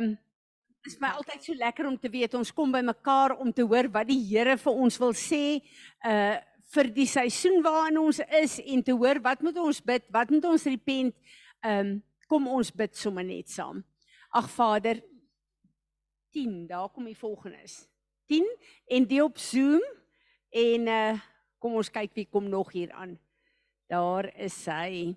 ehm um, is my altyd so lekker om te weet ons kom by mekaar om te hoor wat die Here vir ons wil sê uh vir die seisoen waarin ons is en te hoor wat moet ons bid, wat moet ons repent. Ehm um, kom ons bid sommer net saam. Ag Vader 10, daar kom die volgendes. 10 en die op Zoom en uh kom ons kyk wie kom nog hier aan. Daar is sy.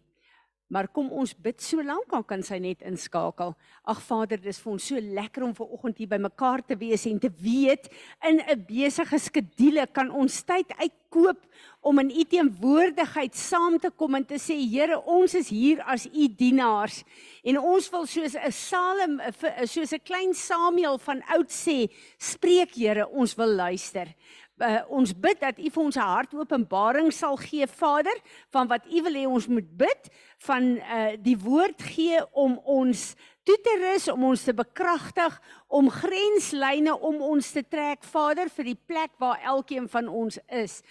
Maar kom ons bid so lank dan kan sy net inskakel. Ag Vader, dis vir ons so lekker om ver oggend hier by mekaar te wees en te weet in 'n besige skedule kan ons tyd uitkoop om in U teenwoordigheid saam te kom en te sê Here, ons is hier as U dienaars en ons wil soos 'n Salem soos 'n klein Samuel van oud sê, spreek Here, ons wil luister uh, ons bid dat U vir ons 'n hartopenbaring sal gee, Vader, van wat U wil hê ons moet bid, van uh, die woord gee om ons toe te rus, om ons te bekragtig, om grenslyne om ons te trek, Vader, vir die plek waar elkeen van ons is.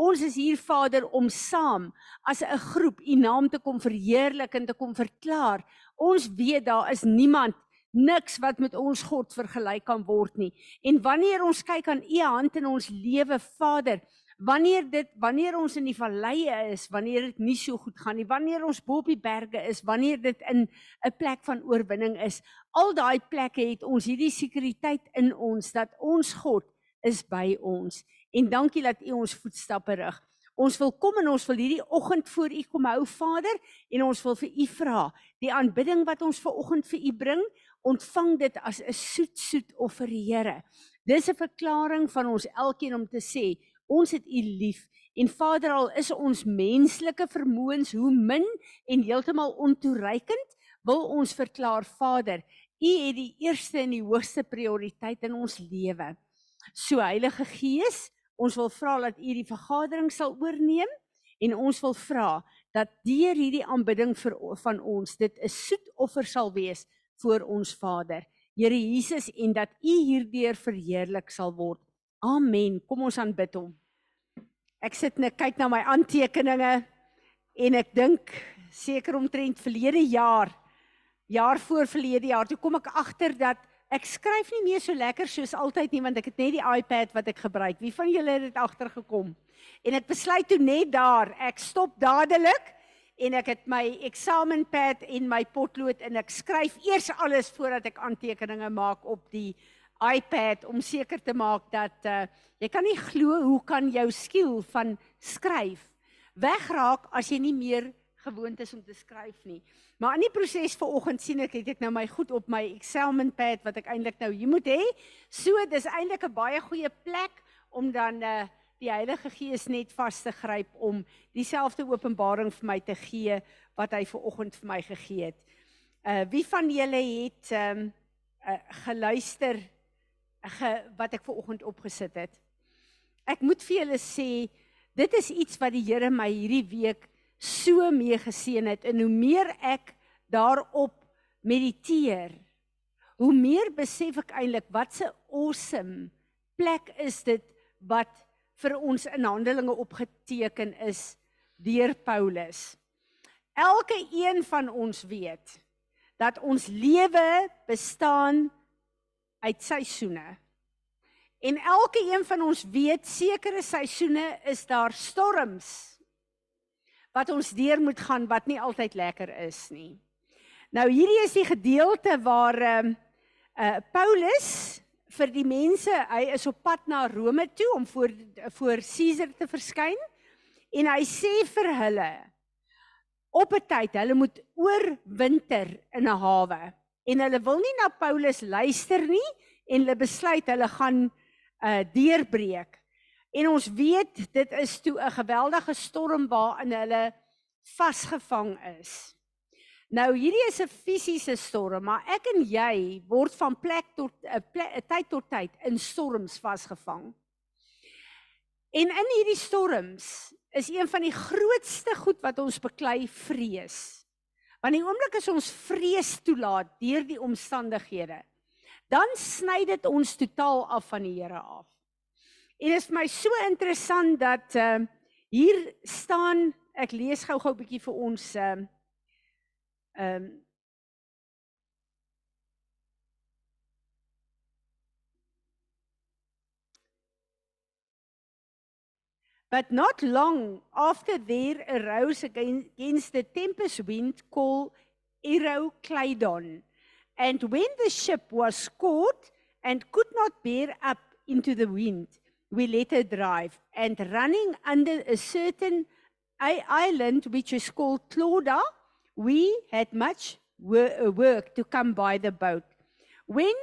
Ons is hier Vader om saam as 'n groep U naam te kom verheerlik en te kom verklaar. Ons weet daar is niemand niks wat met ons God vergelyk kan word nie. En wanneer ons kyk aan u hand in ons lewe, Vader, wanneer dit wanneer ons in die valleie is, wanneer dit nie so goed gaan nie, wanneer ons bo op die berge is, wanneer dit in 'n plek van oorwinning is, al daai plekke het ons hierdie sekuriteit in ons dat ons God is by ons. En dankie dat u ons voetstappe rig. Ons wil kom en ons wil hierdie oggend voor u kom hou Vader en ons wil vir u vra die aanbidding wat ons ver oggend vir u bring ontvang dit as 'n soet soet offer Here. Dis 'n verklaring van ons elkeen om te sê ons het U lief en Vader al is ons menslike vermoëns hoe min en heeltemal ontoereikend wil ons verklaar Vader U het die eerste en die hoogste prioriteit in ons lewe. So Heilige Gees, ons wil vra dat U die vergadering sal oorneem en ons wil vra dat deur hierdie aanbidding vir van ons dit 'n soet offer sal wees voor ons Vader. Here Jesus en dat U hierdeur verheerlik sal word. Amen. Kom ons aanbid hom. Ek sit net kyk na my aantekeninge en ek dink seker omtrent verlede jaar jaar voor verlede jaar toe kom ek agter dat ek skryf nie meer so lekker soos altyd nie want ek het net die iPad wat ek gebruik. Wie van julle het dit agtergekom? En ek besluit toe net daar, ek stop dadelik en ek het my eksamenpad en my potlood en ek skryf eers alles voordat ek aantekeninge maak op die iPad om seker te maak dat uh, jy kan nie glo hoe kan jou skill van skryf wegraak as jy nie meer gewoond is om te skryf nie. Maar in die proses vanoggend sien ek het ek nou my goed op my eksamenpad wat ek eintlik nou hier moet hê. So dis eintlik 'n baie goeie plek om dan uh, die Heilige Gees net vas te gryp om dieselfde openbaring vir my te gee wat hy ver oggend vir my gegee het. Uh wie van julle het ehm um, uh, geluister uh, ge, wat ek ver oggend opgesit het? Ek moet vir julle sê dit is iets wat die Here my hierdie week so mee geseën het en hoe meer ek daarop mediteer, hoe meer besef ek eintlik wat 'n awesome plek is dit wat vir ons in Handelinge opgeteken is deur Paulus. Elke een van ons weet dat ons lewe bestaan uit seisoene. En elke een van ons weet sekere seisoene is daar storms wat ons deur moet gaan wat nie altyd lekker is nie. Nou hierdie is die gedeelte waar ehm uh, uh, Paulus vir die mense, hy is op pad na Rome toe om voor voor Caesar te verskyn en hy sê vir hulle op 'n tyd hulle moet oorwinter in 'n hawe en hulle wil nie na Paulus luister nie en hulle besluit hulle gaan uh deurbreek. En ons weet dit is toe 'n geweldige storm waarin hulle vasgevang is. Nou hierdie is 'n fisiese storm, maar ek en jy word van plek tot 'n uh, tyd tot tyd in storms vasgevang. En in hierdie storms is een van die grootste goed wat ons beklei vrees. Want die oomblik as ons vrees toelaat deur die omstandighede, dan sny dit ons totaal af van die Here af. En dit is vir my so interessant dat uh, hier staan, ek lees gou-gou 'n bietjie vir ons uh, Ehm Um, But not long after there arose against the tempest wind called Eroclydon. And when the ship was caught and could not bear up into the wind, we let her drive. And running under a certain island which is called Clauda, we had much uh, work to come by the boat. When,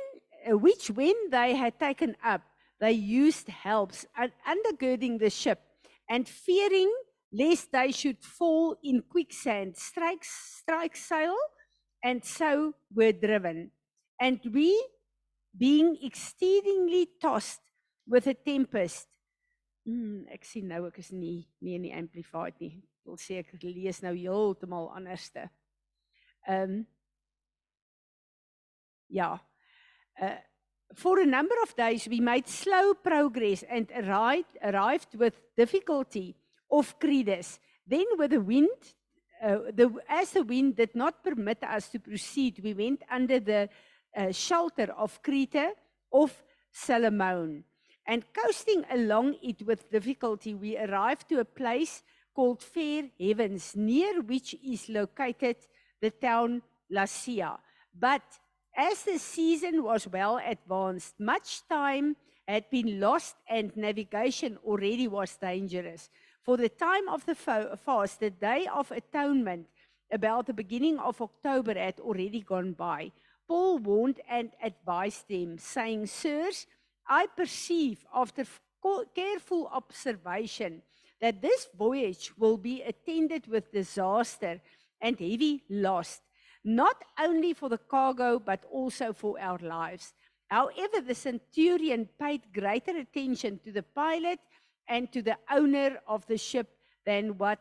uh, which when they had taken up, they used helps undergirding the ship and fearing lest they should fall in quicksand, strike, strike sail, and so were driven. And we, being exceedingly tossed with a tempest, mm, ek sien nou ek is nie nie in die amplified nie. Wil sê ek lees nou heeltemal anderste. Ehm um, ja. Uh For a number of days, we made slow progress and arrived, arrived with difficulty off Credus. Then, with the wind, uh, the, as the wind did not permit us to proceed, we went under the uh, shelter of Crete off Salomon. And coasting along it with difficulty, we arrived to a place called Fair Heavens, near which is located the town Lasea. But as the season was well advanced, much time had been lost and navigation already was dangerous. For the time of the fast, the day of atonement, about the beginning of October, had already gone by. Paul warned and advised them, saying, Sirs, I perceive after careful observation that this voyage will be attended with disaster and heavy loss not only for the cargo, but also for our lives. However, the centurion paid greater attention to the pilot and to the owner of the ship than what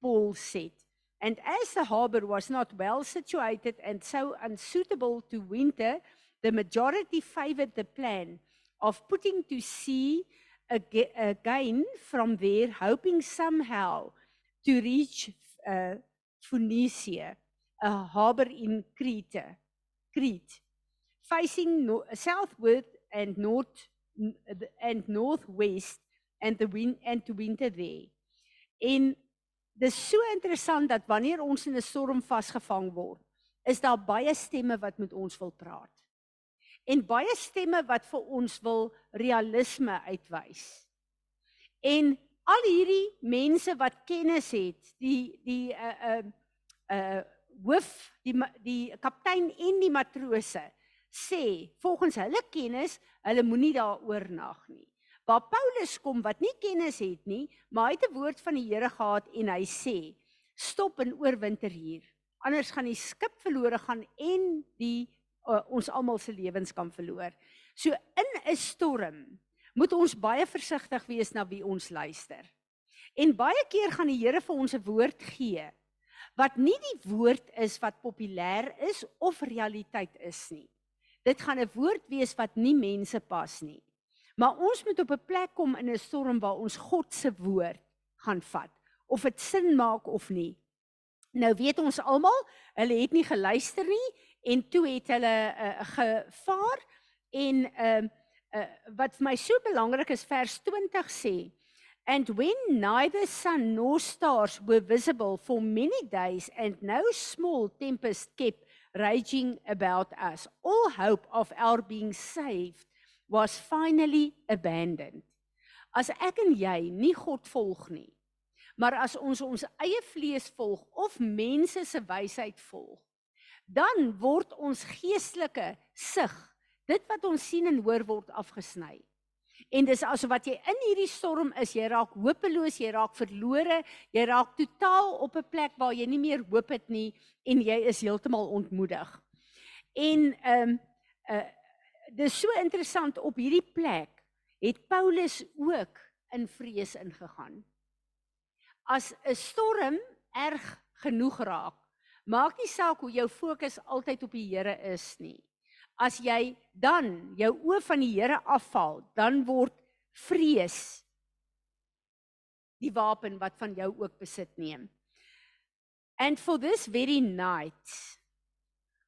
Paul said. And as the harbor was not well situated and so unsuitable to winter, the majority favored the plan of putting to sea again from there, hoping somehow to reach uh, Phoenicia. 'n harbor in Crete, Crete, facing no southward and north and northwest and the wind and to winter there. En dis so interessant dat wanneer ons in 'n storm vasgevang word, is daar baie stemme wat met ons wil praat. En baie stemme wat vir ons wil realisme uitwys. En al hierdie mense wat kennis het, die die uh uh uh hoof die die kaptein en die matrose sê volgens hulle kennis hulle moenie daaroor nag nie. Waar Paulus kom wat nie kennis het nie, maar hy het 'n woord van die Here gehad en hy sê stop en oorwinter hier. Anders gaan die skip verlore gaan en die uh, ons almal se lewens kan verloor. So in 'n storm moet ons baie versigtig wees na wie ons luister. En baie keer gaan die Here vir ons 'n woord gee wat nie die woord is wat populêr is of realiteit is nie. Dit gaan 'n woord wees wat nie mense pas nie. Maar ons moet op 'n plek kom in 'n storm waar ons God se woord gaan vat of dit sin maak of nie. Nou weet ons almal, hulle het nie geluister nie en toe het hulle uh, gevaar en ehm uh, uh, wat vir my so belangrik is vers 20 sê And when neither sun nor stars were visible for many days, and no small tempest kept raging about us, all hope of our being saved was finally abandoned. As ek en jy nie God volg nie, maar as ons ons eie vlees volg of mense se wysheid volg, dan word ons geestelike sig, dit wat ons sien en hoor word afgesny. En dis asof wat jy in hierdie storm is, jy raak hopeloos, jy raak verlore, jy raak totaal op 'n plek waar jy nie meer hoop het nie en jy is heeltemal ontmoedig. En ehm um, uh dis so interessant op hierdie plek het Paulus ook in vrees ingegaan. As 'n storm erg genoeg raak, maak nie saak hoe jou fokus altyd op die Here is nie as jy dan jou oë van die Here afval, dan word vrees die wapen wat van jou ook besit neem. And for this very night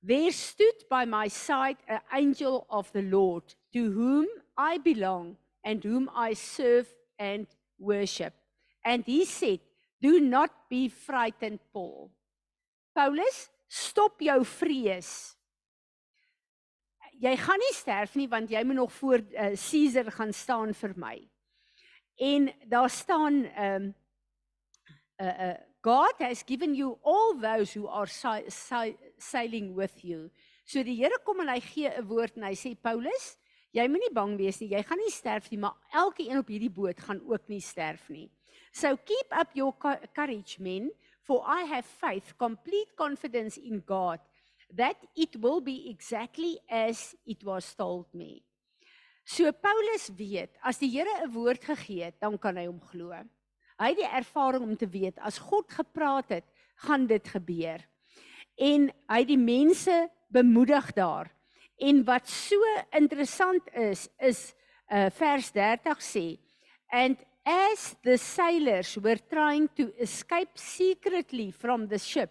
there stood by my side an angel of the Lord to whom I belong and whom I serve and worship. And he said, Do not be frightened, Paul. Paulus, stop jou vrees. Jy gaan nie sterf nie want jy moet nog voor uh, Caesar gaan staan vir my. En daar staan ehm um, uh uh God has given you all those who are sa sa sailing with you. So die Here kom en hy gee 'n woord en hy sê Paulus, jy moenie bang wees nie. Jy gaan nie sterf nie, maar elke een op hierdie boot gaan ook nie sterf nie. So keep up your courage men, for I have faith, complete confidence in God that it will be exactly as it was told me. So Paulus weet, as die Here 'n woord gegee het, dan kan hy hom glo. Hy het die ervaring om te weet as God gepraat het, gaan dit gebeur. En hy het die mense bemoedig daar. En wat so interessant is, is uh vers 30 sê and as the sailors were trying to escape secretly from the ship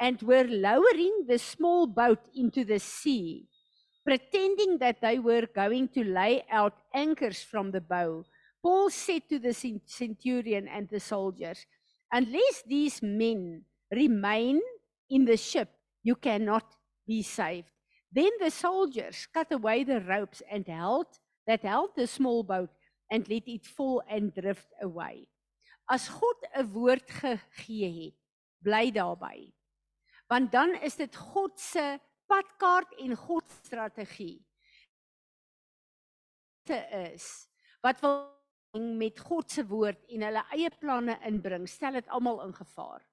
and were lowering the small boat into the sea pretending that they were going to lay out anchors from the bow Paul said to the centurion and the soldiers, Unless these men remain in the ship, you cannot be saved. Then the soldiers cut away the ropes and held that held the small boat and let it fall and drift away. As God 'n woord gegee het, bly daarby. Want dan is dit God se padkaart en God se strategie. Dit is wat wil met God se woord en hulle eie planne inbring, stel dit almal in gevaar.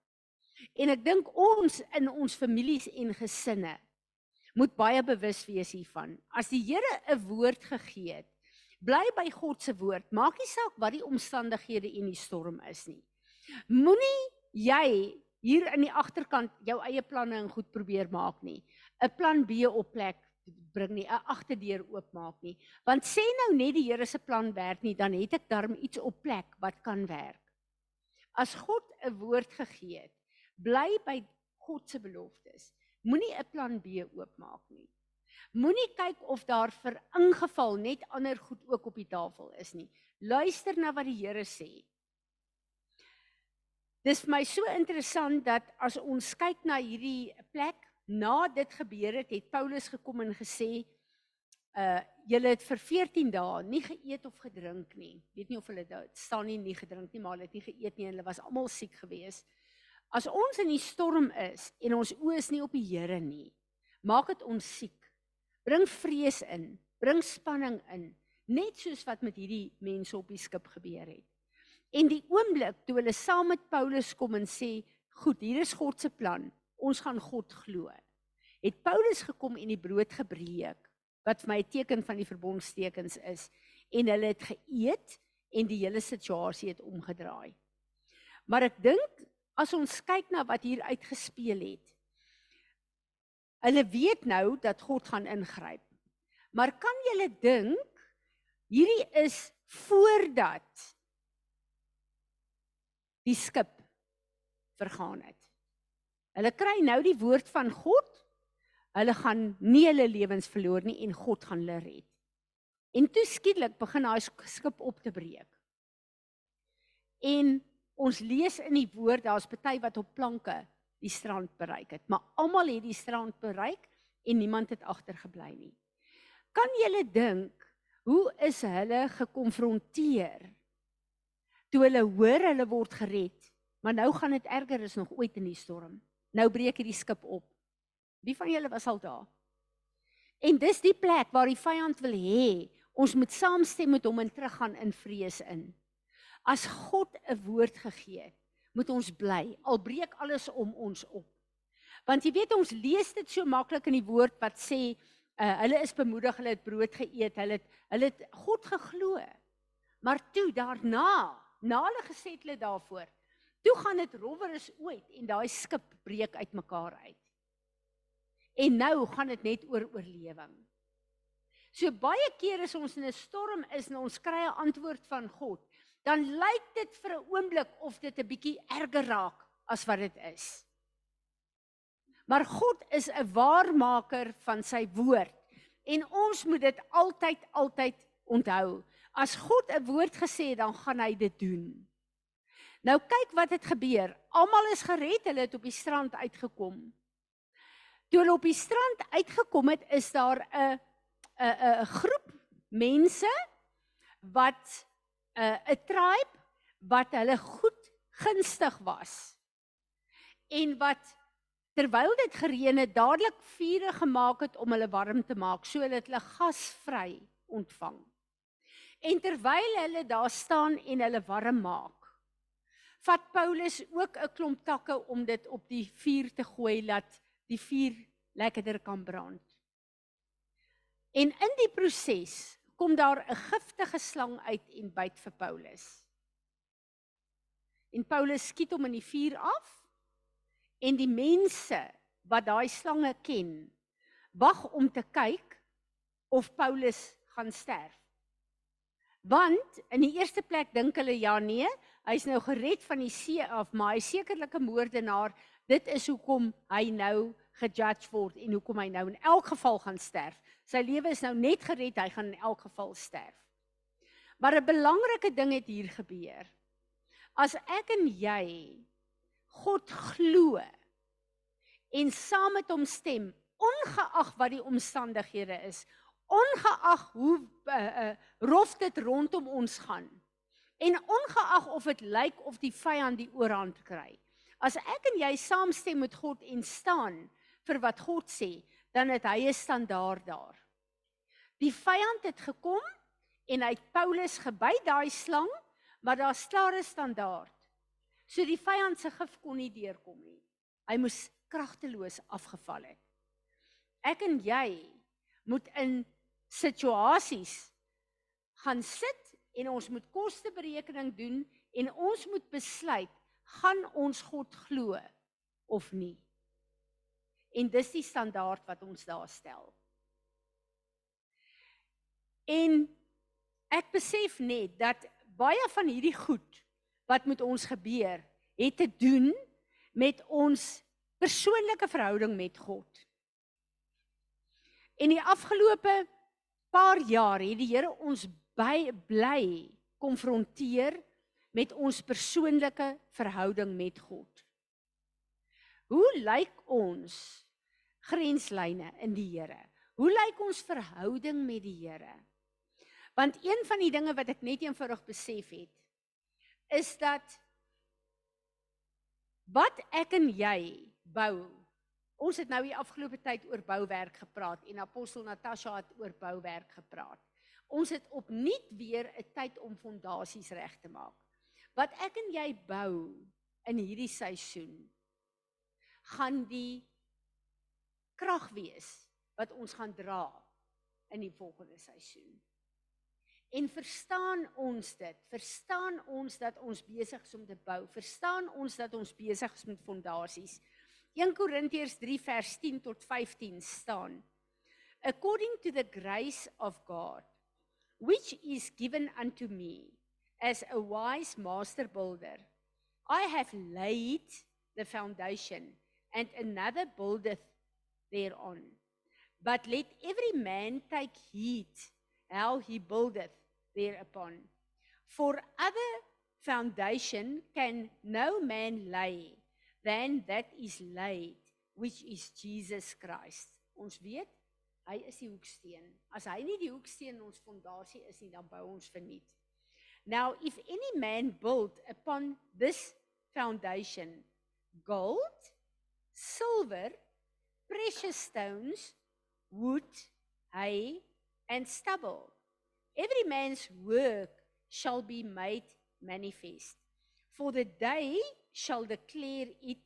En ek dink ons in ons families en gesinne moet baie bewus wees hiervan. As die Here 'n woord gegee het, bly by God se woord. Maak nie saak wat die omstandighede en die storm is nie. Moenie jy hier in die agterkant jou eie planne en goed probeer maak nie. 'n Plan B op plek bring nie 'n agterdeur oopmaak nie. Want sê nou net die Here se plan werk nie, dan het ek darm iets op plek wat kan werk. As God 'n woord gegee het, bly by God se beloftes. Moenie 'n plan B oopmaak nie. Moenie kyk of daar vir ingeval net ander goed ook op die tafel is nie. Luister na wat die Here sê. Dis vir my so interessant dat as ons kyk na hierdie plek na dit gebeur het, het Paulus gekom en gesê uh julle het vir 14 dae nie geëet of gedrink nie. Weet nie of hulle dit staan nie nie gedrink nie, maar hulle het nie geëet nie en hulle was almal siek geweest. As ons in die storm is en ons oë is nie op die Here nie, maak dit ons siek. Bring vrees in, bring spanning in, net soos wat met hierdie mense op die skip gebeur het. En die oomblik toe hulle saam met Paulus kom en sê, "Goed, hier is God se plan ons gaan God glo. Het Paulus gekom en die brood gebreek wat vir my 'n teken van die verbondstekens is en hulle het geëet en die hele situasie het omgedraai. Maar ek dink as ons kyk na wat hier uitgespeel het. Hulle weet nou dat God gaan ingryp. Maar kan julle dink hierdie is voordat die skip vergaan het. Hulle kry nou die woord van God. Hulle gaan nie hulle lewens verloor nie en God gaan hulle red. En toe skielik begin daai skip op te breek. En ons lees in die woord daar's party wat op planke die strand bereik het, maar almal het die strand bereik en niemand het agtergebly nie. Kan julle dink hoe is hulle gekonfronteer toe hulle hoor hulle word gered, maar nou gaan dit erger as nog ooit in die storm. Nou breek hierdie skip op. Wie van julle was al daar? En dis die plek waar die vyand wil hê ons moet saamstem met hom en teruggaan in vrees in. As God 'n woord gegee het, moet ons bly al breek alles om ons op. Want jy weet ons lees dit so maklik in die woord wat sê uh, hulle is bemoedig, hulle het brood geëet, hulle het hulle het God geglo. Maar toe daarna, na hulle gesê het hulle daarvoor, Toe gaan dit rowwer as ooit en daai skip breek uitmekaar uit. En nou gaan dit net oor oorlewing. So baie keer as ons in 'n storm is en ons kry 'n antwoord van God, dan lyk dit vir 'n oomblik of dit 'n bietjie erger raak as wat dit is. Maar God is 'n waarmaker van sy woord en ons moet dit altyd altyd onthou. As God 'n woord gesê het, dan gaan hy dit doen. Nou kyk wat het gebeur. Almal is gered, hulle het op die strand uitgekom. Toe hulle op die strand uitgekom het, is daar 'n 'n 'n groep mense wat 'n 'n tribe wat hulle goed gunstig was. En wat terwyl dit gereën het, dadelik vure gemaak het om hulle warm te maak sodat hulle gasvry ontvang. En terwyl hulle daar staan en hulle warm maak, vat Paulus ook 'n klomp takke om dit op die vuur te gooi dat die vuur lekkerder kan brand. En in die proses kom daar 'n giftige slang uit en byt vir Paulus. En Paulus skiet hom in die vuur af en die mense wat daai slange ken, wag om te kyk of Paulus gaan sterf. Want in die eerste plek dink hulle ja nee, hy's nou gered van die see af, maar hy sekerlike moordenaar. Dit is hoekom hy nou gejudge word en hoekom hy nou in elk geval gaan sterf. Sy lewe is nou net gered, hy gaan in elk geval sterf. Maar 'n belangrike ding het hier gebeur. As ek en jy God glo en saam met hom stem, ongeag wat die omstandighede is, ongeag hoe uh, uh, rof dit rondom ons gaan en ongeag of dit lyk of die vyand die oorhand kry. As ek en jy saamstem met God en staan vir wat God sê, dan het hy 'n standaard daar. Die vyand het gekom en hy het Paulus geby daai slang, maar daar's klare standaard. So die vyand se gif kon nie deurkom nie. Hy moes kragteloos afgeval het. Ek en jy moet in situasies gaan sit en ons moet kosteberekening doen en ons moet besluit gaan ons God glo of nie. En dis die standaard wat ons daar stel. En ek besef net dat baie van hierdie goed wat met ons gebeur, het te doen met ons persoonlike verhouding met God. En die afgelope paar jaar het die Here ons by bly konfronteer met ons persoonlike verhouding met God. Hoe lyk ons grenslyne in die Here? Hoe lyk ons verhouding met die Here? Want een van die dinge wat ek net eenvoudig besef het is dat wat ek en jy bou Ons het nou die afgelope tyd oor bouwerk gepraat en apostel Natasha het oor bouwerk gepraat. Ons het opnuut weer 'n tyd om fondasies reg te maak. Wat ek en jy bou in hierdie seisoen gaan die krag wees wat ons gaan dra in die volgende seisoen. En verstaan ons dit? Verstaan ons dat ons besig is om te bou? Verstaan ons dat ons besig is met fondasies? 1 Korintiërs 3 vers 10 tot 15 staan According to the grace of God which is given unto me as a wise master builder I have laid the foundation and another buildeth thereon but let every man take heed how he buildeth thereupon for other foundation can no man lay than that is laid which is Jesus Christ. Ons weet hy is die hoeksteen. As hy nie die hoeksteen ons fondasie is nie, dan bou ons verniet. Now if any man build upon this foundation gold, silver, precious stones, wood, hay and stubble, every man's work shall be made manifest. For the day shall declare it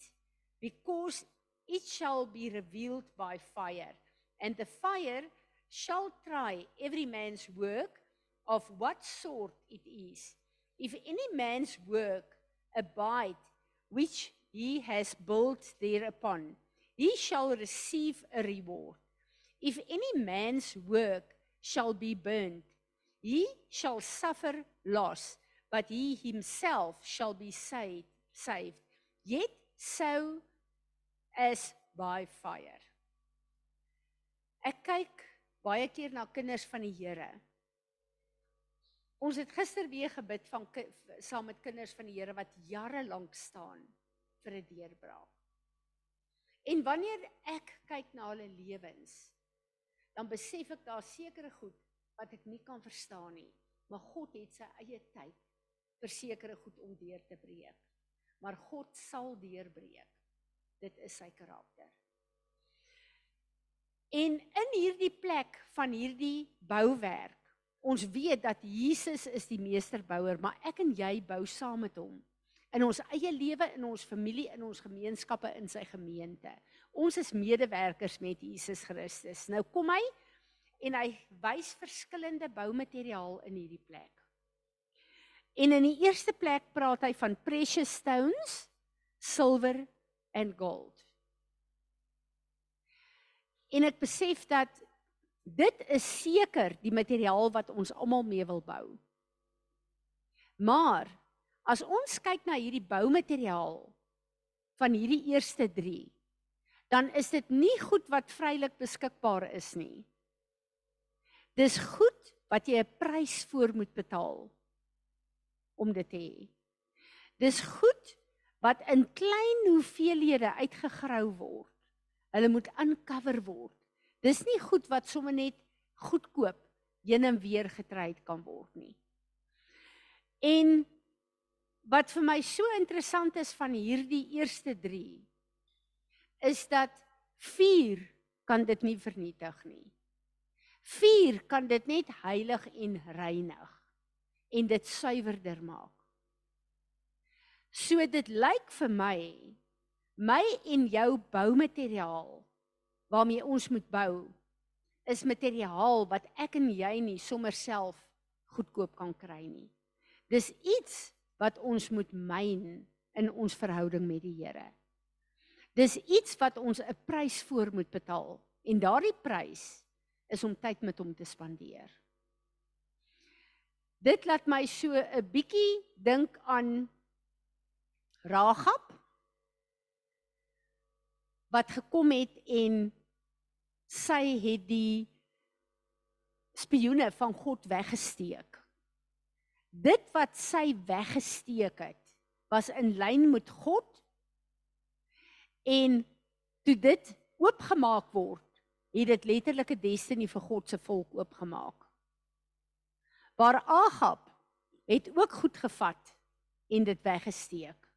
because it shall be revealed by fire. And the fire shall try every man's work of what sort it is. If any man's work abide which he has built thereupon he shall receive a reward if any man's work shall be burned he shall suffer loss but he himself shall be saved saved, yet so as by fire. Ek kyk baie keer na kinders van die Here. Ons het gister weer gebid van saam met kinders van die Here wat jare lank staan vir 'n deurbraak. En wanneer ek kyk na hulle lewens, dan besef ek daar sekere goed wat ek nie kan verstaan nie, maar God het sy eie tyd vir sekere goed om deur te breek. Maar God sal deurbreek. Dit is sy karakter. En in hierdie plek van hierdie bouwerk, ons weet dat Jesus is die meesterbouer, maar ek en jy bou saam met hom in ons eie lewe, in ons familie, in ons gemeenskappe, in sy gemeente. Ons is medewerkers met Jesus Christus. Nou kom hy en hy wys verskillende boumateriaal in hierdie plek. En in die eerste plek praat hy van precious stones, silver and gold. En ek besef dat dit is seker die materiaal wat ons almal mee wil bou. Maar as ons kyk na hierdie boumateriaal van hierdie eerste 3, dan is dit nie goed wat vrylik beskikbaar is nie. Dis goed wat jy 'n prys vir moet betaal om dit te hê. Dis goed wat in klein hoeveelhede uitgegrou word. Hulle moet uncover word. Dis nie goed wat sommer net goedkoop heen en weer getryd kan word nie. En wat vir my so interessant is van hierdie eerste 3 is dat vuur kan dit nie vernietig nie. Vuur kan dit net heilig en reinig en dit suiwerder maak. So dit lyk vir my my en jou boumateriaal waarmee ons moet bou is materiaal wat ek en jy nie sommer self goedkoop kan kry nie. Dis iets wat ons moet myn in ons verhouding met die Here. Dis iets wat ons 'n prys voor moet betaal en daardie prys is om tyd met hom te spandeer dit laat my so 'n bietjie dink aan Ragab wat gekom het en sy het die spioene van God weggesteek. Dit wat sy weggesteek het, was in lyn met God. En toe dit oopgemaak word, het dit letterlike destiny vir God se volk oopgemaak waar Agab het ook goed gevat en dit weggesteek.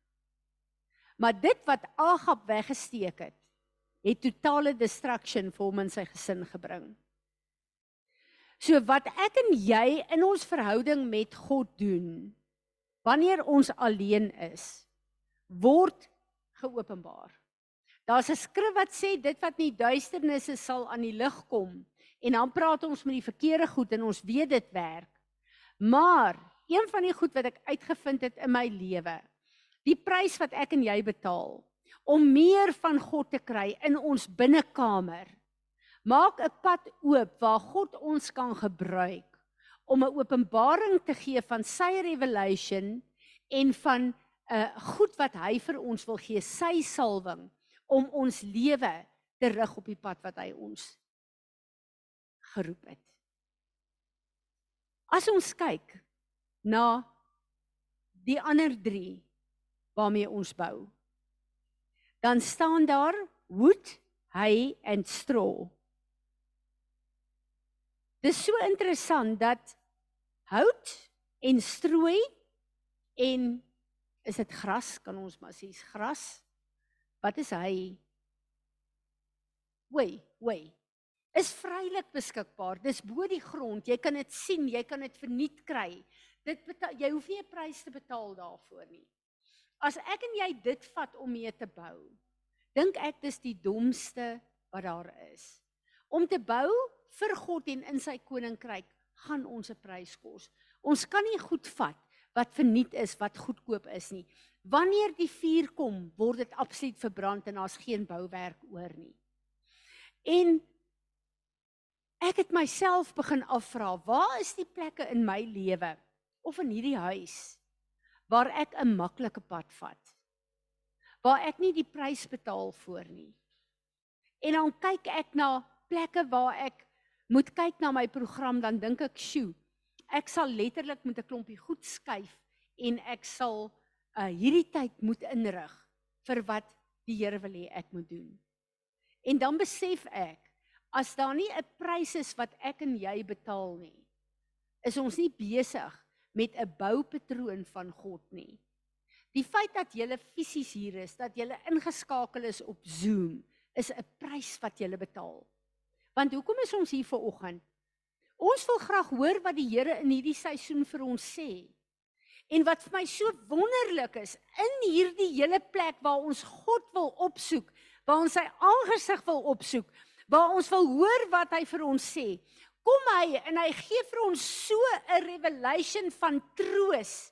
Maar dit wat Agab weggesteek het, het totale destruction vir hom en sy gesin gebring. So wat ek en jy in ons verhouding met God doen, wanneer ons alleen is, word geopenbaar. Daar's 'n skrif wat sê dit wat nie duisternis is sal aan die lig kom en dan praat ons met die verkeerde goed en ons weet dit werk. Maar een van die goed wat ek uitgevind het in my lewe, die prys wat ek en jy betaal om meer van God te kry in ons binnekamer. Maak 'n pad oop waar God ons kan gebruik om 'n openbaring te gee van sy revelation en van 'n uh, eh, goed wat hy vir ons wil gee, sy salwing om ons lewe te rig op die pad wat hy ons geroep het. As ons kyk na die ander 3 waarmee ons bou, dan staan daar wood, hay and straw. Dit is so interessant dat hout en strooi en is dit gras kan ons maar sê gras. Wat is hy? Wei, wei is vrylik beskikbaar. Dis bo die grond. Jy kan dit sien, jy kan dit verniet kry. Dit betaal, jy hoef nie 'n prys te betaal daarvoor nie. As ek en jy dit vat om mee te bou, dink ek dis die domste wat daar is. Om te bou vir God en in sy koninkryk gaan ons 'n prys kos. Ons kan nie goed vat wat verniet is, wat goedkoop is nie. Wanneer die vuur kom, word dit absoluut verbrand en daar's geen bouwerk oor nie. En Ek het myself begin afvra, waar is die plekke in my lewe of in hierdie huis waar ek 'n maklike pad vat? Waar ek nie die prys betaal vir nie. En dan kyk ek na plekke waar ek moet kyk na my program dan dink ek, "Sjoe, ek sal letterlik met 'n klompie goed skuif en ek sal uh hierdie tyd moet inrig vir wat die Here wil hê ek moet doen. En dan besef ek as daar nie 'n prys is wat ek en jy betaal nie, is ons nie besig met 'n boupatroon van God nie. Die feit dat jy fisies hier is, dat jy ingeskakel is op Zoom, is 'n prys wat jy betaal. Want hoekom is ons hier ver oggend? Ons wil graag hoor wat die Here in hierdie seisoen vir ons sê. En wat vir my so wonderlik is, in hierdie hele plek waar ons God wil opsoek, waar ons sy aangesig wil opsoek, waar ons wil hoor wat hy vir ons sê, kom hy en hy gee vir ons so 'n revelation van troos.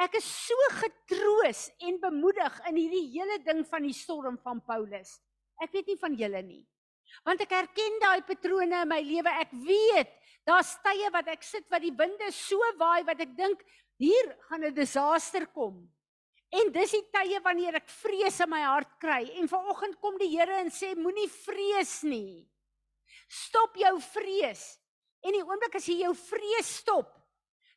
Ek is so getroos en bemoedig in hierdie hele ding van die storm van Paulus. Ek weet nie van julle nie. Want ek herken daai patrone in my lewe. Ek weet daar's tye wat ek sit wat die winde so waai wat ek dink hier gaan 'n disaster kom. En dis die tye wanneer ek vrees in my hart kry en vanoggend kom die Here en sê moenie vrees nie. Stop jou vrees. En die oomblik as jy jou vrees stop,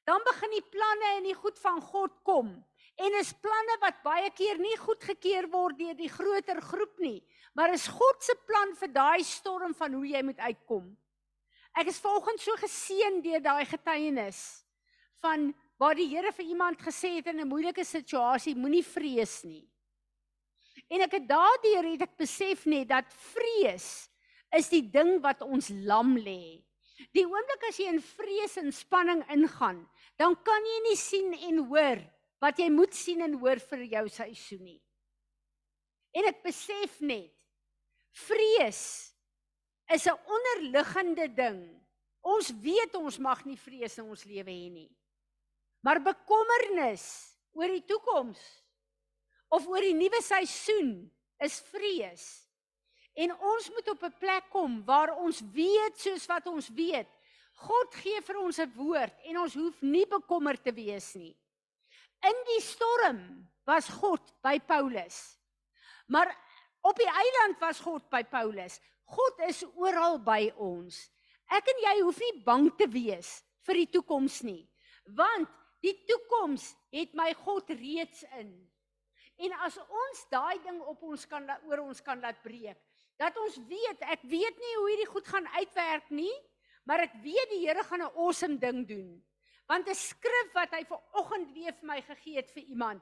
dan begin die planne en die goed van God kom. En is planne wat baie keer nie goedgekeur word deur die groter groep nie, maar is God se plan vir daai storm van hoe jy moet uitkom. Ek is vanoggend so geseën deur daai getuienis van waar die Here vir iemand gesê het in 'n moeilike situasie moenie vrees nie. En ek het daardeur het ek besef net dat vrees is die ding wat ons lam lê. Die oomblik as jy in vrees en spanning ingaan, dan kan jy nie sien en hoor wat jy moet sien en hoor vir jou seisoen nie. En ek besef net vrees is 'n onderliggende ding. Ons weet ons mag nie vrees in ons lewe hê nie. Maar bekommernis oor die toekoms of oor die nuwe seisoen is vrees. En ons moet op 'n plek kom waar ons weet soos wat ons weet. God gee vir ons 'n woord en ons hoef nie bekommerd te wees nie. In die storm was God by Paulus. Maar op die eiland was God by Paulus. God is oral by ons. Ek en jy hoef nie bang te wees vir die toekoms nie, want die toekoms het my God reeds in. En as ons daai ding op ons kan oor ons kan laat breek, dat ons weet, ek weet nie hoe hierdie goed gaan uitwerk nie, maar ek weet die Here gaan 'n awesome ding doen. Want 'n skrif wat hy ver oggend weer vir my gegee het vir iemand.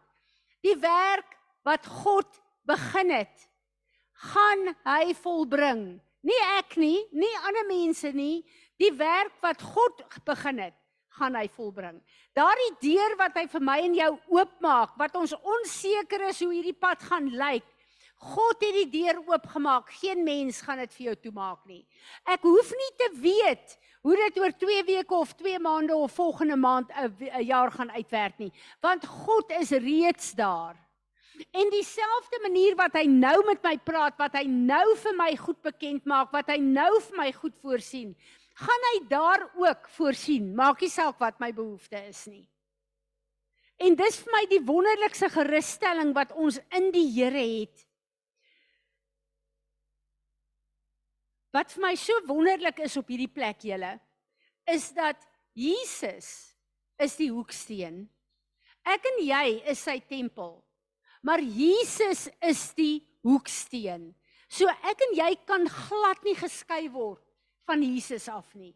Die werk wat God begin het, gaan hy volbring. Nie ek nie, nie ander mense nie, die werk wat God begin het, gaan hy volbring. Daardie deur wat hy vir my en jou oopmaak, wat ons onseker is hoe hierdie pad gaan lyk, God het die deur oopgemaak. Geen mens gaan dit vir jou toemaak nie. Ek hoef nie te weet hoe dit oor 2 weke of 2 maande of volgende maand 'n jaar gaan uitwerk nie, want God is reeds daar. En dieselfde manier wat hy nou met my praat, wat hy nou vir my goed bekend maak, wat hy nou vir my goed voorsien, gaan hy daar ook voorsien. Maak nie saak wat my behoefte is nie. En dis vir my die wonderlikste gerusstelling wat ons in die Here het. Wat vir my so wonderlik is op hierdie plek julle is dat Jesus is die hoeksteen. Ek en jy is sy tempel. Maar Jesus is die hoeksteen. So ek en jy kan glad nie geskei word van Jesus af nie.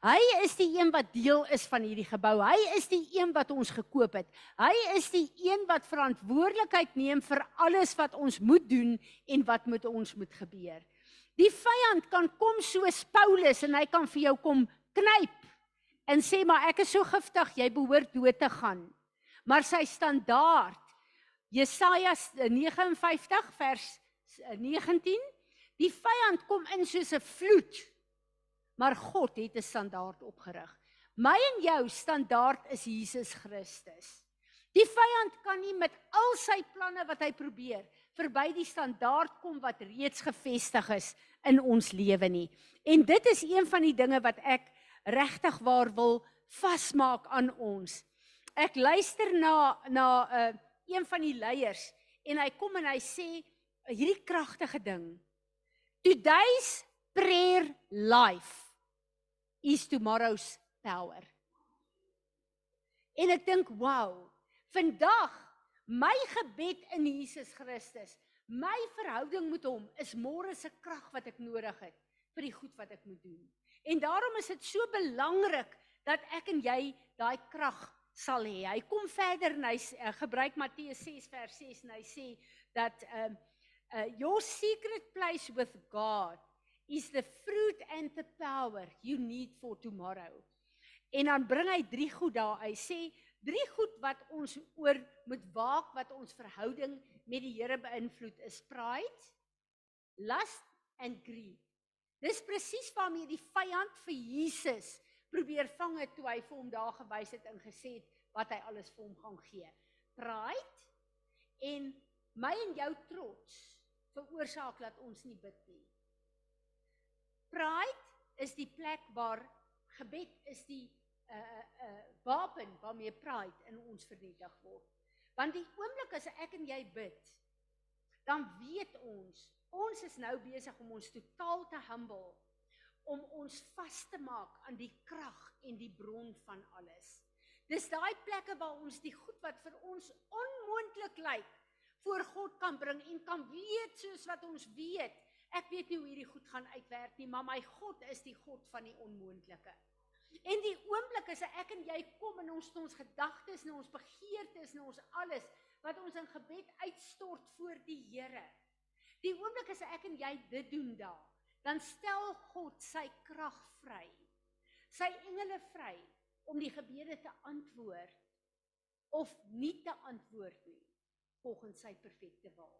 Hy is die een wat deel is van hierdie gebou. Hy is die een wat ons gekoop het. Hy is die een wat verantwoordelikheid neem vir alles wat ons moet doen en wat met ons moet gebeur. Die vyand kan kom soos Paulus en hy kan vir jou kom knyp en sê maar ek is so giftig, jy behoort dood te gaan. Maar sy standaard Jesaja 59 vers 19 Die vyand kom in soos 'n vloed. Maar God het 'n standaard opgerig. My en jou standaard is Jesus Christus. Die vyand kan nie met al sy planne wat hy probeer verby die standaard kom wat reeds gevestig is in ons lewe nie. En dit is een van die dinge wat ek regtig waar wil vasmaak aan ons. Ek luister na na 'n uh, eh, een van die leiers en hy kom en hy sê hierdie kragtige ding. Today's prayer life is tomorrow's power. En ek dink, "Wow, vandag my gebed in Jesus Christus, my verhouding met hom is môre se krag wat ek nodig het vir die goed wat ek moet doen." En daarom is dit so belangrik dat ek en jy daai krag sal hê. Hy kom verder en hy uh, gebruik Matteus 6 vers 6 en hy sê dat um uh, your secret place with God is the fruit and the power you need for tomorrow. En dan bring hy drie goed daar. Hy sê drie goed wat ons oor moet waak wat ons verhouding met die Here beïnvloed is pride, lust and greed. Dis presies waarmee die vyand vir Jesus probeer vang het toe hy vir hom daar gewys het en gesê het wat hy alles vir hom gaan gee. Pride en my en jou trots veroorsaak dat ons nie bid nie. Pride is die plek waar gebed is die uh uh wapen waarmee pride in ons vernietig word. Want die oomblik as ek en jy bid, dan weet ons, ons is nou besig om ons totaal te humble om ons vas te maak aan die krag en die bron van alles. Dis daai plekke waar ons die goed wat vir ons onmoontlik lyk voor God kan bring en kan weet soos wat ons weet Ek weet nie hoe hierdie goed gaan uitwerk nie, maar my God is die God van die onmoontlike. En die oomblik as ek en jy kom in ons ons gedagtes en ons begeertes en ons alles wat ons in gebed uitstort voor die Here. Die oomblik as ek en jy dit doen daar, dan stel God sy krag vry. Sy engele vry om die gebede te antwoord of nie te antwoord nie volgens sy perfekte wil.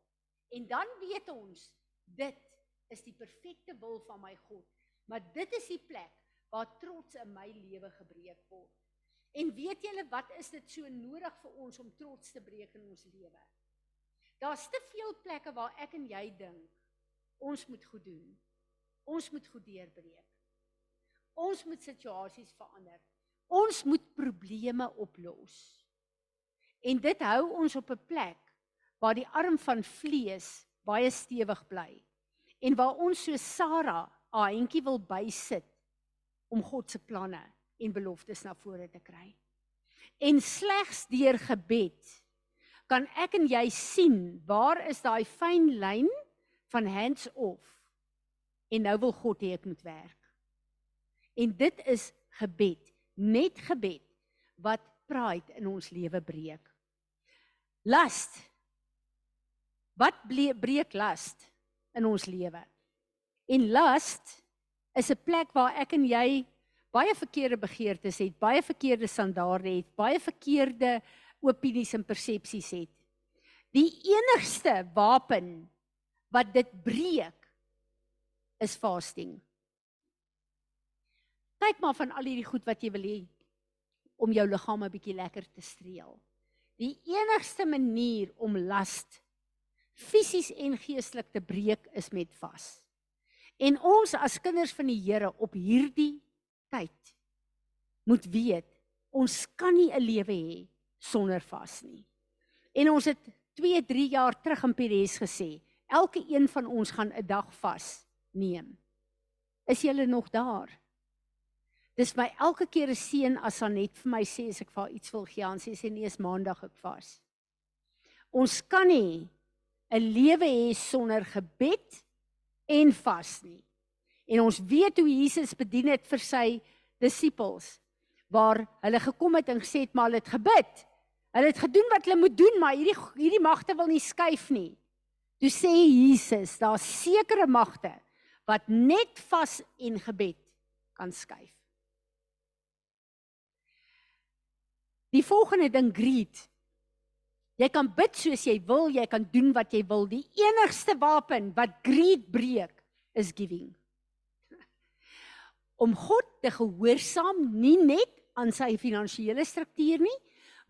En dan weet ons dit is die perfekte wil van my God. Maar dit is die plek waar trots in my lewe gebreek word. En weet julle wat is dit so nodig vir ons om trots te breek in ons lewe? Daar's te veel plekke waar ek en jy dink ons moet goed doen. Ons moet goed deurbreek. Ons moet situasies verander. Ons moet probleme oplos. En dit hou ons op 'n plek waar die arm van vlees baie stewig bly en waar ons so Sara 'n handjie wil bysit om God se planne en beloftes na vore te kry. En slegs deur gebed kan ek en jy sien waar is daai fyn lyn van hands off en nou wil God hê ek moet werk. En dit is gebed, net gebed wat pride in ons lewe breek. Lust. Wat breek lust? in ons lewe. En lust is 'n plek waar ek en jy baie verkeerde begeertes het, baie verkeerde standaarde het, baie verkeerde opinies en persepsies het. Die enigste wapen wat dit breek is fasting. Kyk maar van al hierdie goed wat jy wil hê om jou liggaam 'n bietjie lekker te streel. Die enigste manier om lust fisies en geestelik te breek is met vas. En ons as kinders van die Here op hierdie tyd moet weet, ons kan nie 'n lewe hê sonder vas nie. En ons het 2, 3 jaar terug in Pires gesê, elke een van ons gaan 'n dag vas neem. Is julle nog daar? Dis my elke keer 'n seën as Anet vir my sê as ek vir haar iets wil gee, dan sê sy nee, is maandag ek vas. Ons kan nie 'n lewe hê sonder gebed en vas nie. En ons weet hoe Jesus bedien het vir sy disippels waar hulle gekom het en gesê het maar hulle het gebid. Hulle het gedoen wat hulle moet doen, maar hierdie hierdie magte wil nie skuif nie. Toe sê Jesus, daar's sekere magte wat net vas en gebed kan skuif. Die volgende ding greet Jy kan bid soos jy wil, jy kan doen wat jy wil. Die enigste wapen wat greed breek is giving. Om God te gehoorsaam nie net aan sy finansiële struktuur nie,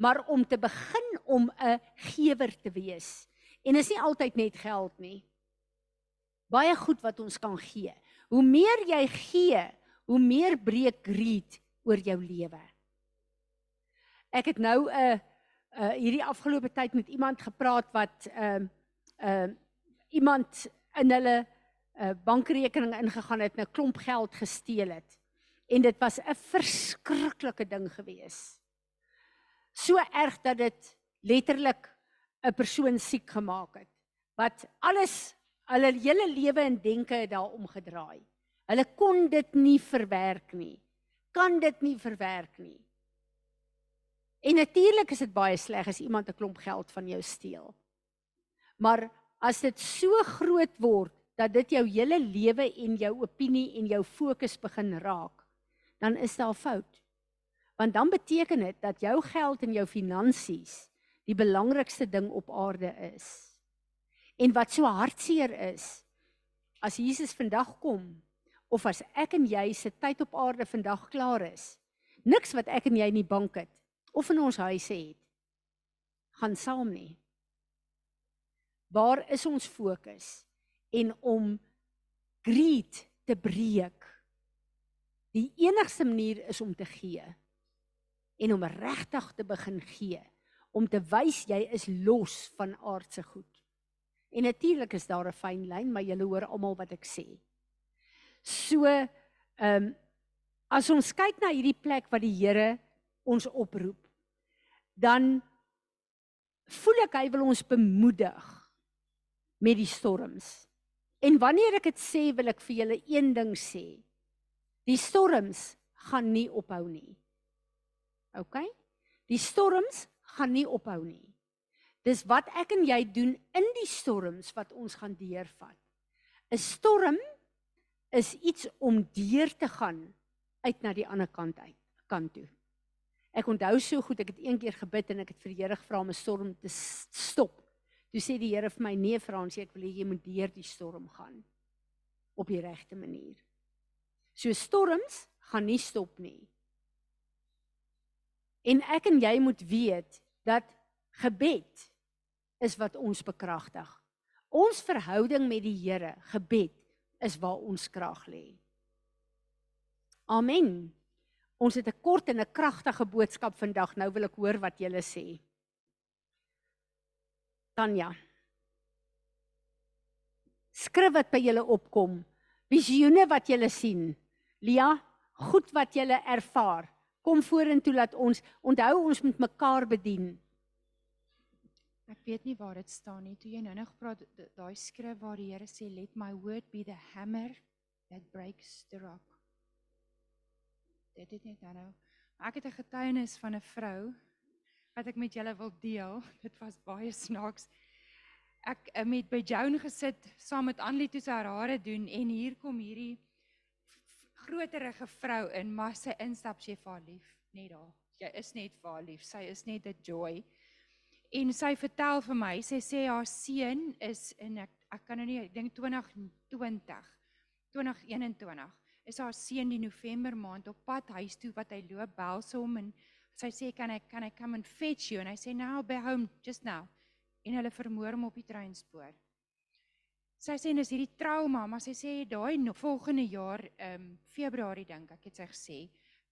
maar om te begin om 'n gewer te wees. En is nie altyd net geld nie. Baie goed wat ons kan gee. Hoe meer jy gee, hoe meer breek greed oor jou lewe. Ek het nou 'n uh hierdie afgelope tyd met iemand gepraat wat ehm uh, ehm uh, iemand in hulle uh bankrekening ingegaan het en 'n klomp geld gesteel het. En dit was 'n verskriklike ding gewees. So erg dat dit letterlik 'n persoon siek gemaak het. Wat alles hulle hele lewe en denke het daarom gedraai. Hulle kon dit nie verwerk nie. Kan dit nie verwerk nie. En natuurlik is dit baie sleg as iemand 'n klomp geld van jou steel. Maar as dit so groot word dat dit jou hele lewe en jou opinie en jou fokus begin raak, dan is daar fout. Want dan beteken dit dat jou geld en jou finansies die belangrikste ding op aarde is. En wat so hartseer is, as Jesus vandag kom of as ek en jy se tyd op aarde vandag klaar is, niks wat ek en jy in die bank het of in ons huise het, gaan saam nie. Waar is ons fokus? En om greed te breek. Die enigste manier is om te gee en om regtig te begin gee om te wys jy is los van aardse goed. En natuurlik is daar 'n fyn lyn, maar julle hoor almal wat ek sê. So, ehm um, as ons kyk na hierdie plek wat die Here ons oproep, dan voel ek hy wil ons bemoedig met die storms. En wanneer ek dit sê, wil ek vir julle een ding sê. Die storms gaan nie ophou nie. OK? Die storms gaan nie ophou nie. Dis wat ek en jy doen in die storms wat ons gaan deurvat. 'n Storm is iets om deur te gaan uit na die ander kant uit, kant toe. Ek onthou so goed, ek het een keer gebid en ek het vir die Here gevra om 'n storm te stop. Toe sê die Here vir my: "Nee, Fransie, ek wil hê jy moet deur die storm gaan op die regte manier." So storms gaan nie stop nie. En ek en jy moet weet dat gebed is wat ons bekragtig. Ons verhouding met die Here, gebed is waar ons krag lê. Amen. Ons het 'n kort en 'n kragtige boodskap vandag. Nou wil ek hoor wat julle sê. Tanya. Skryf wat by julle opkom. Visioene wat julle sien. Lia, goed wat julle ervaar. Kom vorentoe laat ons onthou ons moet mekaar bedien. Ek weet nie waar dit staan nie. Toe jy nou nog praat daai skrif waar die Here sê let my word be the hammer that breaks the rock. Dit het net nou. Ek het 'n getuienis van 'n vrou wat ek met julle wil deel. Dit was baie snaaks. Ek het met by Joan gesit saam met Anlie toe sy haar hare doen en hier kom hierdie groterige vrou in, maar sy instap sy vir haar lief, net daar. Jy is net vir haar lief. Sy is net 'n joy. En sy vertel vir my, sy sê haar seun is in ek ek kan nou nie dink 2020 2021 is haar seun die November maand op pad huis toe wat hy loop belse hom en sy sê kan ek kan ek come and fetch you en hy sê now be home just now en hulle vermoor hom op die treinspoor. Sy sê dis hierdie trauma, maar sy sê daai volgende jaar, ehm um, Februarie dink ek, het sy gesê,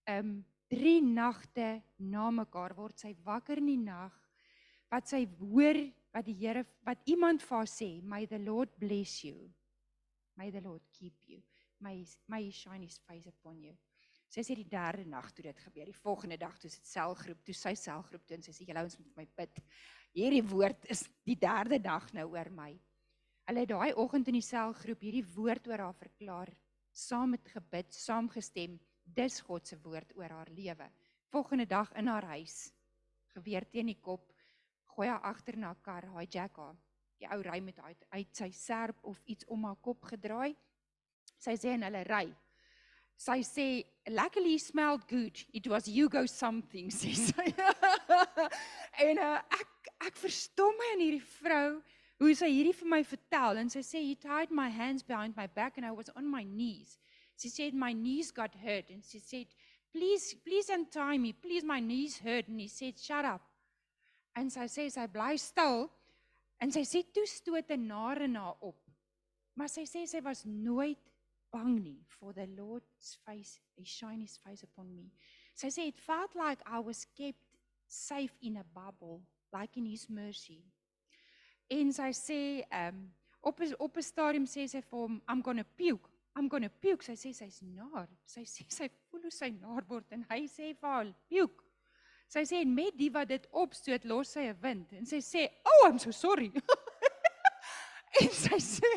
ehm um, 3 nagte na mekaar word sy wakker in die nag wat sy hoor wat die Here wat iemand vir haar sê, "May the Lord bless you. May the Lord keep you. May may he shine his face upon you." Sy sê die derde nag toe dit gebeur, die volgende dag toe sit selgroep, toe sy selgroep toe en sy sê, "Julle ouens moet my bid. Hierdie woord is die derde dag nou oor my." Hulle het daai oggend in die selgroep hierdie woord oor haar verklaar, saam met gebid, saamgestem. Dis God se woord oor haar lewe. Volgende dag in haar huis, geweer teen die kop, gooi haar agter na kar, hy jack haar. Die ou ry met uit uit sy serp of iets om haar kop gedraai. Sy sê en hulle ry. Sy sê luckily smelled good. It was Hugo something sê sy. en uh, ek ek verstom my aan hierdie vrou hoe sy hierdie vir my vertel en sy sê he tied my hands behind my back and I was on my knees. She said my knees got hurt and she said please please untie me. Please my knees hurt and he said shut up. En sy sê sy bly stil en sy sê toe stoot 'n nare na op. Maar sy sê sy was nooit bang nie for the Lord's face he shine his face upon me. Sy sê it felt like I was kept safe in a bubble like in his mercy en sy sê um, op op 'n stadium sê sy vir hom I'm going to puke. I'm going to puke. Sy sê sy's naar. Sy sê sy voel hoe sy naar word en hy sê vir haar puke. Sy sê en met die wat dit opstoot, los sy 'n wind en sy sê, "Oh, I'm so sorry." en sy sê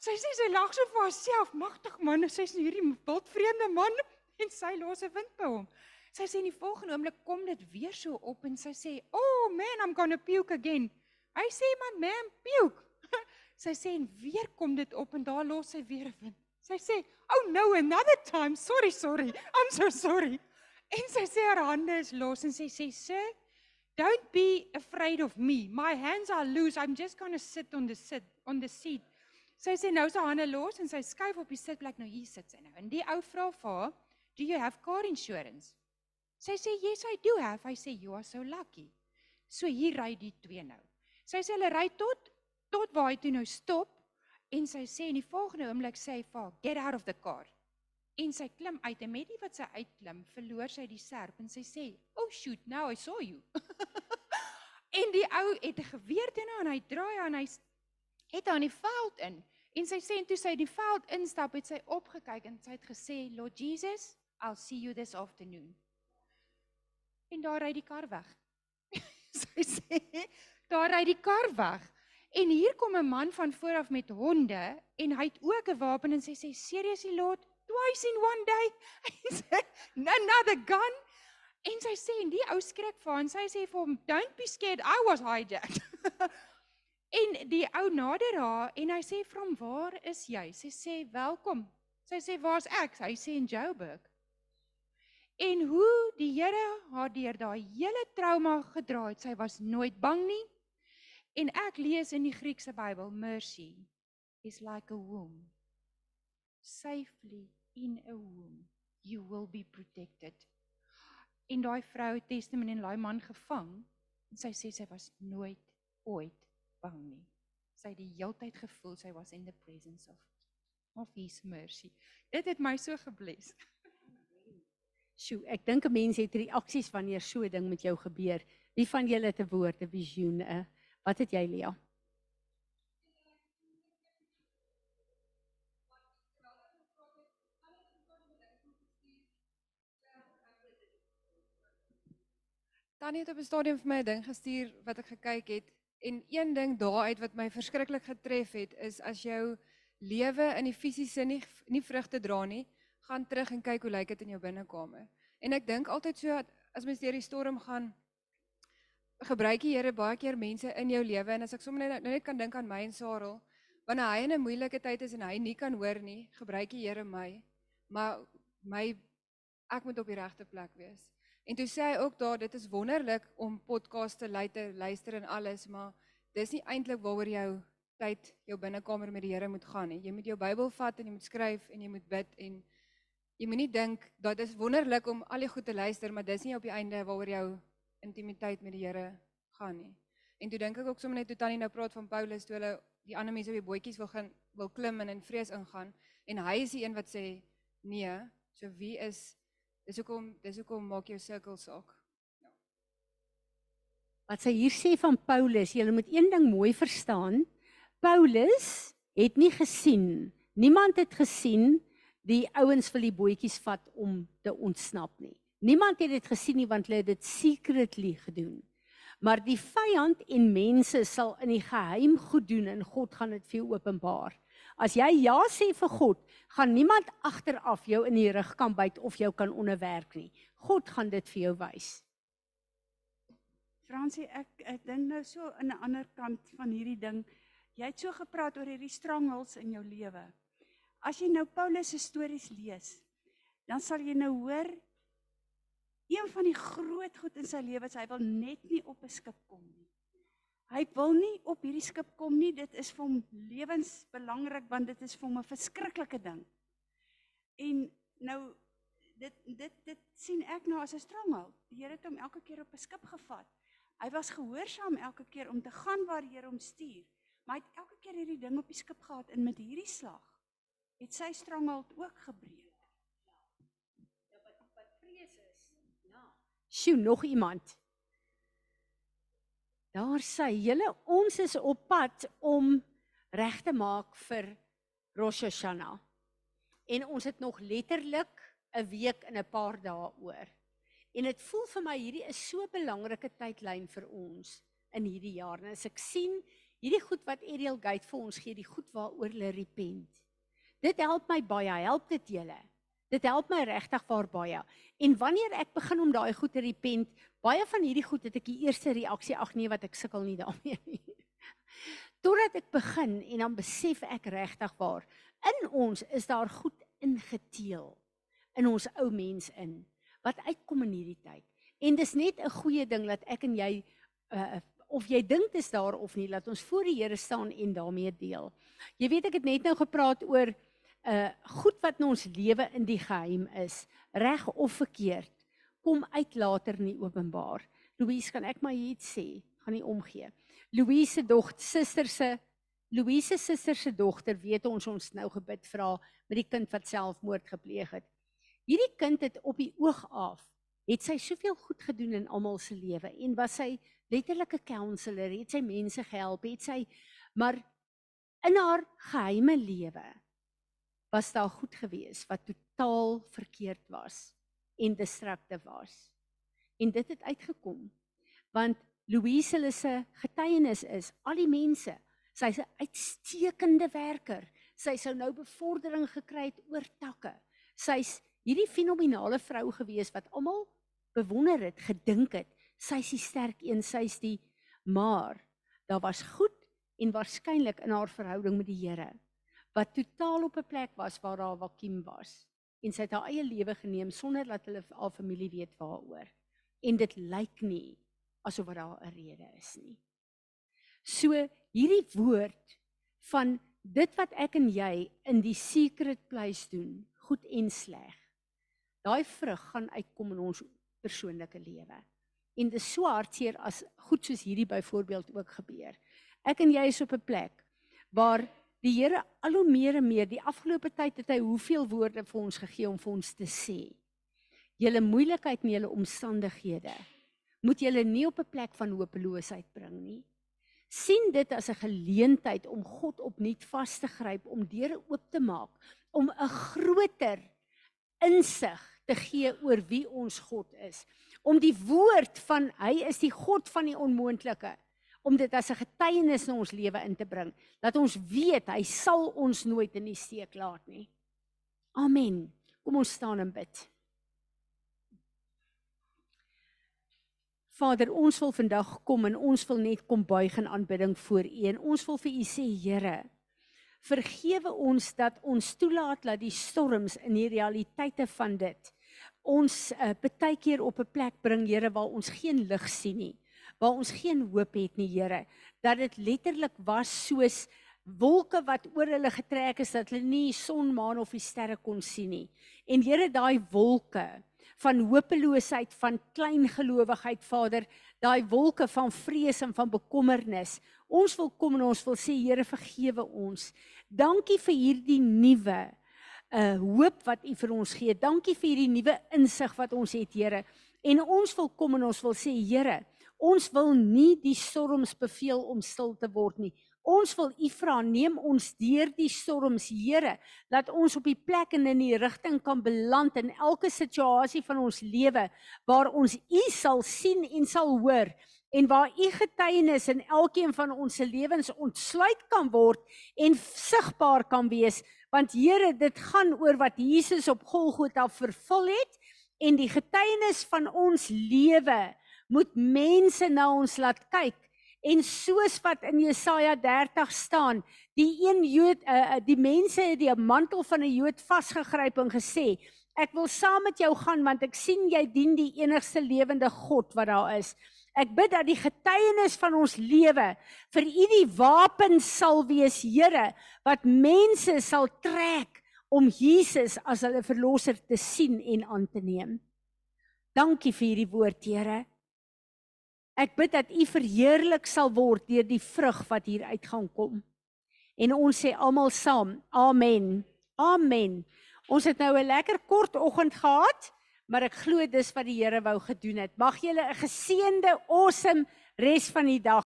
sy sê sy lag so vir haarself, "Magtig man, sy's hierdie wildvreemde man en sy los 'n wind by hom." Sy sê in die volgende oomblik kom dit weer so op en sy sê, "Oh man, I'm going to puke again." Hy sê, "Man, man, puke." sy sê en weer kom dit op en daar los sy weer 'n wind. Sy sê, "Oh no, another time. Sorry, sorry. I'm so sorry." En sy sê haar hande is los en sy sê, "Sir, don't be afraid of me. My hands are loose. I'm just going to sit on the sit on the seat." Sy sê nou sy hande los en sy skuif op die sitplek nou hier sit sy nou. En die ou vra vir haar, "Do you have car insurance?" Sy sê, "Yes, I do have." Hy sê, "You are so lucky." So hier ry die twee nou. Sy sê hulle ry tot tot waar hy toe nou stop en sy sê in die volgende oomblik sê hy vir haar, "Get out of the car." En sy klim uit en met die wat sy uitklim, verloor sy die serp en sy sê, "Oh shoot, now I saw you." en die ou het 'n geweer teen haar en hy draai aan hy het haar in die veld in. En sy sê en toe sy die veld instap, het sy opgekyk en sy het gesê, "Lord Jesus, I'll see you this afternoon." En daar ry die kar weg. sy sê, daar ry die kar weg. En hier kom 'n man van voor af met honde en hy het ook 'n wapen en sy sê, "Seriously, Lord, twice in one day?" Hy sê, "Another gun?" En sy sê en die ou skrik vir haar en sy sê vir hom, "Don't be scared, I was hijacked." en die ou nader haar en hy sê, "From waar is jy?" Sy sê, "Welkom." Sy sê, "Waar's ek?" Hy sê, "In Joburg." En hoe die Here haar deur daai hele trauma gedra het, sy was nooit bang nie. En ek lees in die Griekse Bybel, mercy is like a womb. Safely in a womb, you will be protected. En daai vrou het testament en daai man gevang en sy sê sy was nooit ooit bang nie. Sy het die heeltyd gevoel sy was in the presence of of his mercy. Dit het my so gebless. Sjoe, ek dink 'n mens het reaksies wanneer so 'n ding met jou gebeur. Wie van julle het 'n woord, 'n visioen, 'n Wat het jy, Lia? Tannie het op 'n stadium vir my 'n ding gestuur wat ek gekyk het en een ding daaruit wat my verskriklik getref het is as jou lewe in die fisiese nie nie vrugte dra nie, gaan terug en kyk hoe lyk dit in jou binnekamer. En ek dink altyd so as mens deur die storm gaan, gebruik die Here baie keer mense in jou lewe en as ek sommer net nou net kan dink aan my en Sarel, wanneer hy in 'n moeilike tyd is en hy nie kan hoor nie, gebruik die Here my. Maar my ek moet op die regte plek wees. En toe sê hy ook daar dit is wonderlik om podcasts te luister, luister en alles, maar dis nie eintlik waaroor jou tyd jou binnekamer met die Here moet gaan nie. Jy moet jou Bybel vat en jy moet skryf en jy moet bid en jy moenie dink dat dit is wonderlik om al die goed te luister, maar dis nie op die einde waaroor jou intimiteit met die Here gaan nie. En toe dink ek ook sommer net toe Tannie nou praat van Paulus toe hulle die ander mense op die bootjies wil gaan wil klim en in vrees ingaan en hy is die een wat sê nee, so wie is dis hoekom dis hoekom maak jou sirkel saak. Ja. Wat sy hier sê van Paulus, jy moet een ding mooi verstaan. Paulus het nie gesien, niemand het gesien die ouens wil die bootjies vat om te ontsnap nie. Niemand het dit gesien nie want hulle het dit secretly gedoen. Maar die vyand en mense sal in die geheim goed doen en God gaan dit vir jou openbaar. As jy ja sê vir God, gaan niemand agteraf jou in die rug kan byt of jou kan onderwerk nie. God gaan dit vir jou wys. Fransie, ek ek dink nou so aan 'n ander kant van hierdie ding. Jy het so gepraat oor hierdie strangles in jou lewe. As jy nou Paulus se stories lees, dan sal jy nou hoor Een van die groot goed in sy lewe is hy wil net nie op 'n skip kom nie. Hy wil nie op hierdie skip kom nie. Dit is vir hom lewensbelangrik want dit is vir hom 'n verskriklike ding. En nou dit dit dit sien ek nou as 'n strangel. Die Here het hom elke keer op 'n skip gevat. Hy was gehoorsaam elke keer om te gaan waar die Here hom stuur. Maar hy het elke keer hierdie ding op die skip gehad en met hierdie slag het sy strangel ook gebreek. Sjoe, nog iemand. Daar sê julle ons is op pad om reg te maak vir Rosh Hashanah. En ons het nog letterlik 'n week en 'n paar dae oor. En dit voel vir my hierdie is so 'n belangrike tydlyn vir ons in hierdie jaar. En as ek sien hierdie goed wat Ariel Gate vir ons gee, die goed waaroor hulle repent. Dit help my baie, help dit julle. Dit help my regtig waar baie. En wanneer ek begin om daai goed te repent, baie van hierdie goed het ek die eerste reaksie, ag nee, wat ek sukkel nie daarmee nie. Totdat ek begin en dan besef ek regtig waar in ons is daar goed ingeteel in ons ou mens in wat uitkom in hierdie tyd. En dis net 'n goeie ding dat ek en jy uh of jy dink dit is daar of nie, laat ons voor die Here staan en daarmee deel. Jy weet ek het net nou gepraat oor uh goed wat in ons lewe in die geheim is, reg of verkeerd, kom uit later in die openbaar. Louise, kan ek maar iets sê? Gaan nie omgee. Louise se dogter, suster se Louise se suster se dogter, weet ons ons nou gebid haar met die kind wat selfmoord gepleeg het. Hierdie kind het op die oog af het sy soveel goed gedoen in almal se lewe en was sy letterlike counselor, het sy mense gehelp, het sy maar in haar geheime lewe was daar goed gewees wat totaal verkeerd was en destruktief was. En dit het uitgekom want Louise se getuienis is al die mense, sy's 'n uitstekende werker. Sy sou nou bevordering gekry het oor takke. Sy's hierdie fenominale vrou gewees wat almal bewonder het, gedink het, sy's die sterk een, sy's die maar daar was goed en waarskynlik in haar verhouding met die Here wat totaal op 'n plek was waar haar vakuum was en sy het haar eie lewe geneem sonder dat hulle al familie weet waaroor en dit lyk nie asof wat daar 'n rede is nie. So hierdie woord van dit wat ek en jy in die secret place doen, goed en sleg. Daai vrug gaan uitkom in ons persoonlike lewe. En dit is so hartseer as goed soos hierdie byvoorbeeld ook gebeur. Ek en jy is op 'n plek waar die Here al hoe meer en meer die afgelope tyd het hy hoeveel woorde vir ons gegee om vir ons te sê. Julle moeilikheid en julle omstandighede moet julle nie op 'n plek van hopeloosheid bring nie. sien dit as 'n geleentheid om God opnuut vas te gryp, om deure oop te maak, om 'n groter insig te gee oor wie ons God is. Om die woord van hy is die God van die onmoontlike om dit as 'n getuienis in ons lewe in te bring dat ons weet hy sal ons nooit in die steek laat nie. Amen. Kom ons staan en bid. Vader, ons wil vandag kom en ons wil net kom buig in aanbidding voor U en ons wil vir U sê, Here, vergewe ons dat ons toelaat dat die storms in die realiteite van dit ons uh, baie keer op 'n plek bring, Here, waar ons geen lig sien nie, waar ons geen hoop het nie, Here, dat dit letterlik was soos wolke wat oor hulle getrek is dat hulle nie son, maan of die sterre kon sien nie. En Here, daai wolke van hopeloosheid, van klein gelowigheid, Vader, daai wolke van vrees en van bekommernis. Ons wil kom en ons wil sê Here vergewe ons. Dankie vir hierdie nuwe uh hoop wat U vir ons gee. Dankie vir hierdie nuwe insig wat ons het, Here. En ons wil kom en ons wil sê Here, ons wil nie die storms beveel om stil te word nie. Ons wil U vra, neem ons deur die storms, Here, dat ons op die plek en in die rigting kan beland in elke situasie van ons lewe waar ons U sal sien en sal hoor en waar U getuienis in elkeen van ons se lewens ontsluit kan word en sigbaar kan wees, want Here, dit gaan oor wat Jesus op Golgotha vervul het en die getuienis van ons lewe moet mense na ons laat kyk En soos wat in Jesaja 30 staan, die een Jood uh, die mense het die mantel van 'n Jood vasgegryp en gesê, ek wil saam met jou gaan want ek sien jy dien die enigste lewende God wat daar is. Ek bid dat die getuienis van ons lewe vir U die wapen sal wees, Here, wat mense sal trek om Jesus as hulle verlosser te sien en aan te neem. Dankie vir hierdie woord, Here. Ek bid dat U verheerlik sal word deur die vrug wat hier uit gaan kom. En ons sê almal saam, amen. Amen. Ons het nou 'n lekker kort oggend gehad, maar ek glo dis wat die Here wou gedoen het. Mag julle 'n geseënde, awesome res van die dag